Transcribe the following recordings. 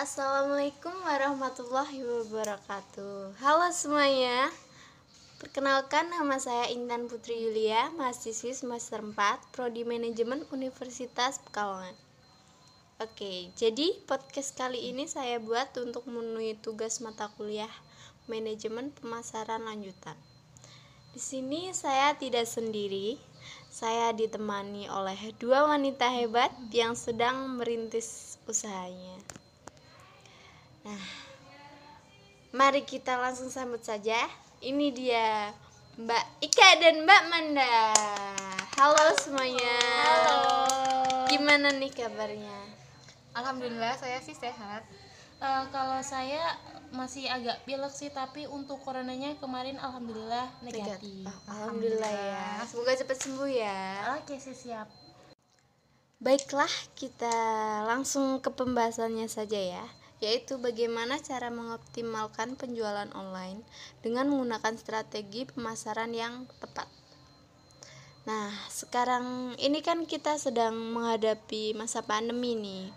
Assalamualaikum warahmatullahi wabarakatuh. Halo semuanya. Perkenalkan nama saya Intan Putri Yulia Mahasiswi semester 4 Prodi Manajemen Universitas Pekalongan. Oke, jadi podcast kali ini saya buat untuk memenuhi tugas mata kuliah Manajemen Pemasaran Lanjutan. Di sini saya tidak sendiri. Saya ditemani oleh dua wanita hebat yang sedang merintis usahanya. Nah, mari kita langsung sambut saja. Ini dia Mbak Ika dan Mbak Manda. Halo semuanya. Halo. Gimana nih kabarnya? Alhamdulillah saya sih sehat. Eh, kalau saya masih agak pilek sih, tapi untuk coronanya kemarin alhamdulillah negatif. Oh, Alhamdulillah ya. Semoga cepat sembuh ya. Oke sih siap. Baiklah, kita langsung ke pembahasannya saja ya yaitu bagaimana cara mengoptimalkan penjualan online dengan menggunakan strategi pemasaran yang tepat. Nah, sekarang ini kan kita sedang menghadapi masa pandemi nih.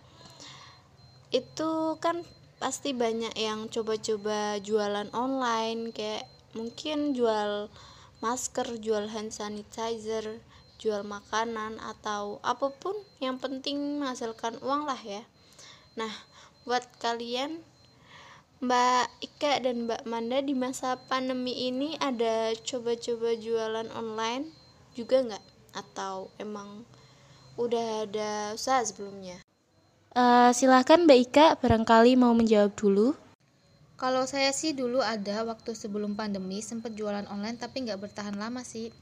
Itu kan pasti banyak yang coba-coba jualan online kayak mungkin jual masker, jual hand sanitizer, jual makanan atau apa pun yang penting menghasilkan uang lah ya. Nah, buat kalian Mbak Ika dan Mbak Manda di masa pandemi ini ada coba-coba jualan online juga nggak? Atau emang udah ada usaha sebelumnya? Uh, silahkan Mbak Ika barangkali mau menjawab dulu. Kalau saya sih dulu ada waktu sebelum pandemi sempat jualan online tapi nggak bertahan lama sih.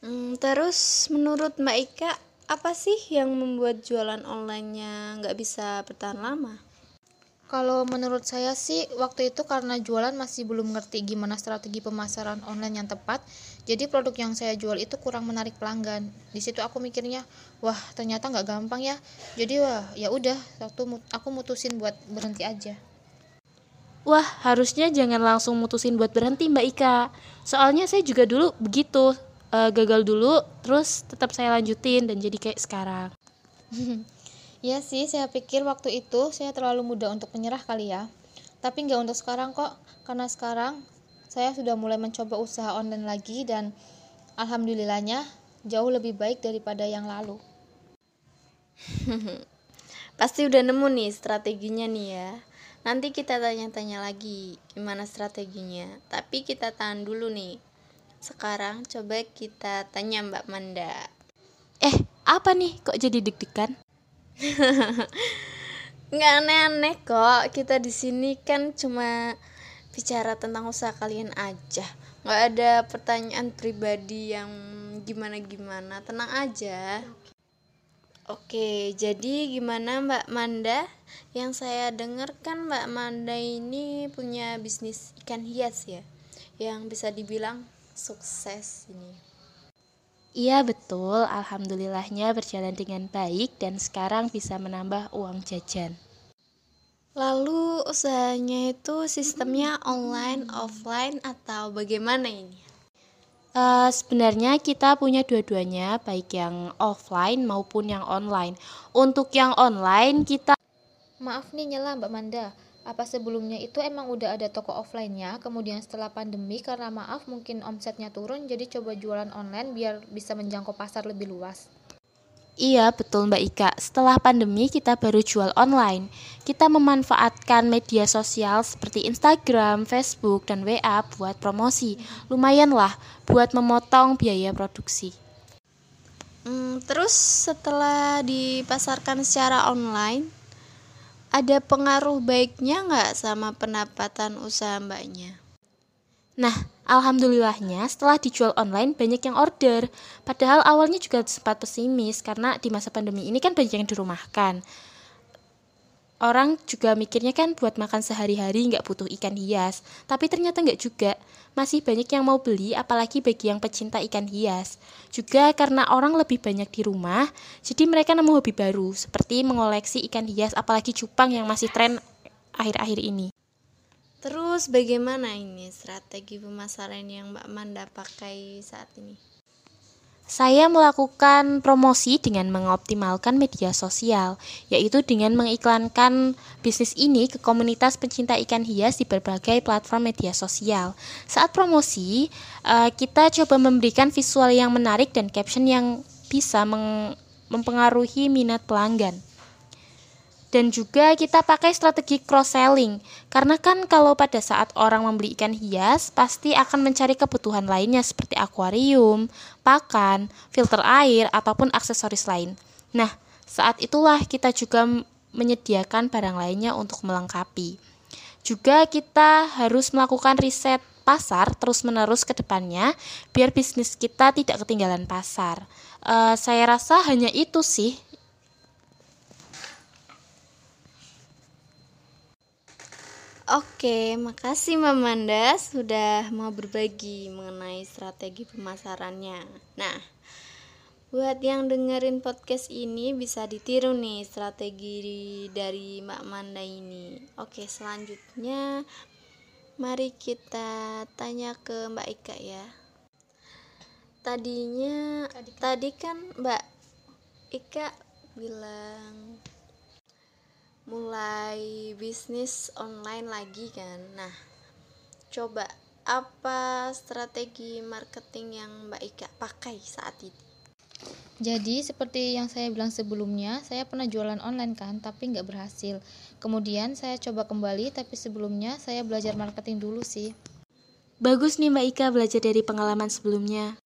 Hmm, terus menurut Mbak Ika apa sih yang membuat jualan onlinenya nggak bisa bertahan lama? Kalau menurut saya sih waktu itu karena jualan masih belum ngerti gimana strategi pemasaran online yang tepat, jadi produk yang saya jual itu kurang menarik pelanggan. Di situ aku mikirnya, wah ternyata nggak gampang ya. Jadi wah ya udah, waktu aku mutusin buat berhenti aja. Wah, harusnya jangan langsung mutusin buat berhenti Mbak Ika. Soalnya saya juga dulu begitu uh, gagal dulu terus tetap saya lanjutin dan jadi kayak sekarang. Ya sih saya pikir waktu itu saya terlalu muda untuk menyerah kali ya. Tapi nggak untuk sekarang kok karena sekarang saya sudah mulai mencoba usaha online lagi dan alhamdulillahnya jauh lebih baik daripada yang lalu. Pasti udah nemu nih strateginya nih ya. Nanti kita tanya-tanya lagi gimana strateginya. Tapi kita tahan dulu nih sekarang coba kita tanya Mbak Manda. Eh, apa nih kok jadi deg-degan? Nggak aneh-aneh kok. Kita di sini kan cuma bicara tentang usaha kalian aja. Nggak ada pertanyaan pribadi yang gimana-gimana. Tenang aja. Oke, jadi gimana Mbak Manda? Yang saya dengar kan Mbak Manda ini punya bisnis ikan hias ya, yang bisa dibilang sukses ini. Iya betul, alhamdulillahnya berjalan dengan baik dan sekarang bisa menambah uang jajan. Lalu usahanya itu sistemnya online, offline atau bagaimana ini? Uh, sebenarnya kita punya dua-duanya, baik yang offline maupun yang online. Untuk yang online kita Maaf nih nyala Mbak Manda, apa sebelumnya itu emang udah ada toko offline-nya kemudian setelah pandemi karena maaf mungkin omsetnya turun jadi coba jualan online biar bisa menjangkau pasar lebih luas Iya, betul Mbak Ika. Setelah pandemi kita baru jual online. Kita memanfaatkan media sosial seperti Instagram, Facebook, dan WA buat promosi. Lumayan lah buat memotong biaya produksi. Hmm, terus setelah dipasarkan secara online, ada pengaruh baiknya nggak sama pendapatan usaha mbaknya? Nah, alhamdulillahnya setelah dijual online banyak yang order. Padahal awalnya juga sempat pesimis karena di masa pandemi ini kan banyak yang dirumahkan orang juga mikirnya kan buat makan sehari-hari nggak butuh ikan hias. Tapi ternyata nggak juga. Masih banyak yang mau beli apalagi bagi yang pecinta ikan hias. Juga karena orang lebih banyak di rumah jadi mereka nemu hobi baru seperti mengoleksi ikan hias apalagi cupang yang masih tren akhir-akhir ini. Terus bagaimana ini strategi pemasaran yang Mbak Manda pakai saat ini Saya melakukan promosi dengan mengoptimalkan media sosial, yaitu dengan mengiklankan bisnis ini ke komunitas pencinta ikan hias di berbagai platform media sosial. Saat promosi, eh, kita coba memberikan visual yang menarik dan caption yang bisa mempengaruhi minat pelanggan dan juga kita pakai strategi cross selling karena kan kalau pada saat orang membeli ikan hias pasti akan mencari kebutuhan lainnya seperti akuarium, pakan, filter air ataupun aksesoris lain. Nah, saat itulah kita juga menyediakan barang lainnya untuk melengkapi. Juga kita harus melakukan riset pasar terus-menerus ke depannya biar bisnis kita tidak ketinggalan pasar. Uh, saya rasa hanya itu sih Oke, makasih Mamanda sudah mau berbagi mengenai strategi pemasarannya. Nah, buat yang dengerin podcast ini bisa ditiru nih strategi dari Mbak Manda ini. Oke, selanjutnya mari kita tanya ke Mbak Ika ya. Tadinya tadi kan, tadi kan Mbak Ika bilang mulai bisnis online lagi kan nah coba apa strategi marketing yang Mbak Ika pakai saat ini jadi seperti yang saya bilang sebelumnya, saya pernah jualan online kan, tapi nggak berhasil. Kemudian saya coba kembali, tapi sebelumnya saya belajar marketing dulu sih. Bagus nih Mbak Ika belajar dari pengalaman sebelumnya.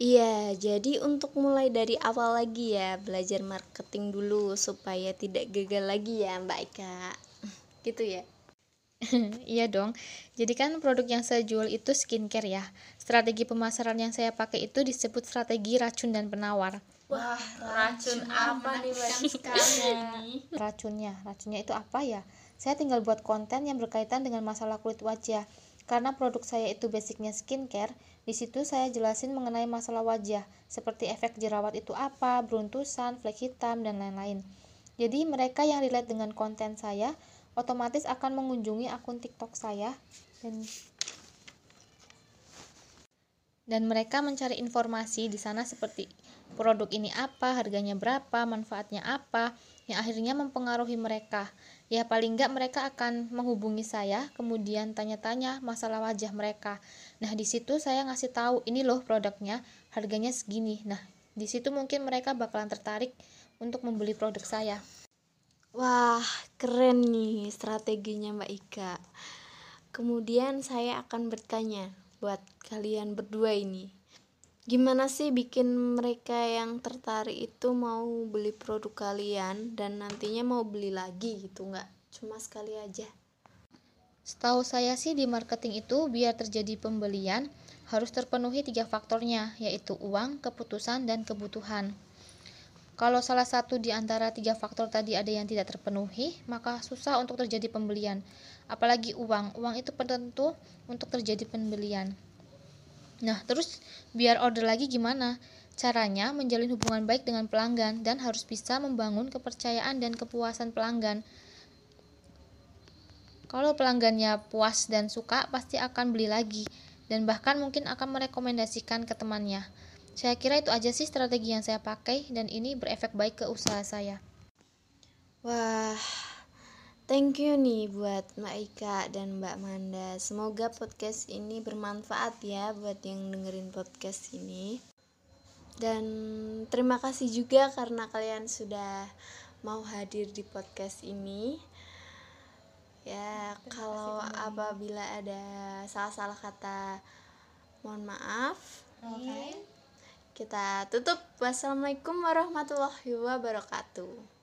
Iya, jadi untuk mulai dari awal lagi ya, belajar marketing dulu supaya tidak gagal lagi ya, Mbak Ika. Gitu ya. iya dong. Jadi kan produk yang saya jual itu skincare ya. Strategi pemasaran yang saya pakai itu disebut strategi racun dan penawar. Wah, racun apa nih sekali. Racunnya, racunnya itu apa ya? Saya tinggal buat konten yang berkaitan dengan masalah kulit wajah. Karena produk saya itu basicnya skincare, di situ saya jelasin mengenai masalah wajah, seperti efek jerawat itu apa, beruntusan, flek hitam, dan lain-lain. Jadi mereka yang relate dengan konten saya otomatis akan mengunjungi akun TikTok saya dan dan mereka mencari informasi di sana seperti produk ini apa, harganya berapa, manfaatnya apa, yang akhirnya mempengaruhi mereka. Ya paling enggak mereka akan menghubungi saya, kemudian tanya-tanya masalah wajah mereka. Nah di situ saya ngasih tahu ini loh produknya, harganya segini. Nah di situ mungkin mereka bakalan tertarik untuk membeli produk saya. Wah keren nih strateginya Mbak Ika. Kemudian saya akan bertanya buat kalian berdua ini gimana sih bikin mereka yang tertarik itu mau beli produk kalian dan nantinya mau beli lagi gitu nggak cuma sekali aja Setahu saya sih di marketing itu biar terjadi pembelian harus terpenuhi tiga faktornya yaitu uang, keputusan, dan kebutuhan. Kalau salah satu di antara tiga faktor tadi ada yang tidak terpenuhi, maka susah untuk terjadi pembelian. Apalagi uang, uang itu penentu untuk terjadi pembelian. Nah, terus biar order lagi gimana? Caranya menjalin hubungan baik dengan pelanggan dan harus bisa membangun kepercayaan dan kepuasan pelanggan. Kalau pelanggannya puas dan suka, pasti akan beli lagi dan bahkan mungkin akan merekomendasikan ke temannya. Saya kira itu aja sih strategi yang saya pakai dan ini berefek baik ke usaha saya. Wah, Thank you nih buat Mbak Ika dan Mbak Manda. Semoga podcast ini bermanfaat ya buat yang dengerin podcast ini. Dan terima kasih juga karena kalian sudah mau hadir di podcast ini. Ya, kalau apabila ada salah-salah kata mohon maaf. Oke. Okay. Kita tutup. Wassalamualaikum warahmatullahi wabarakatuh.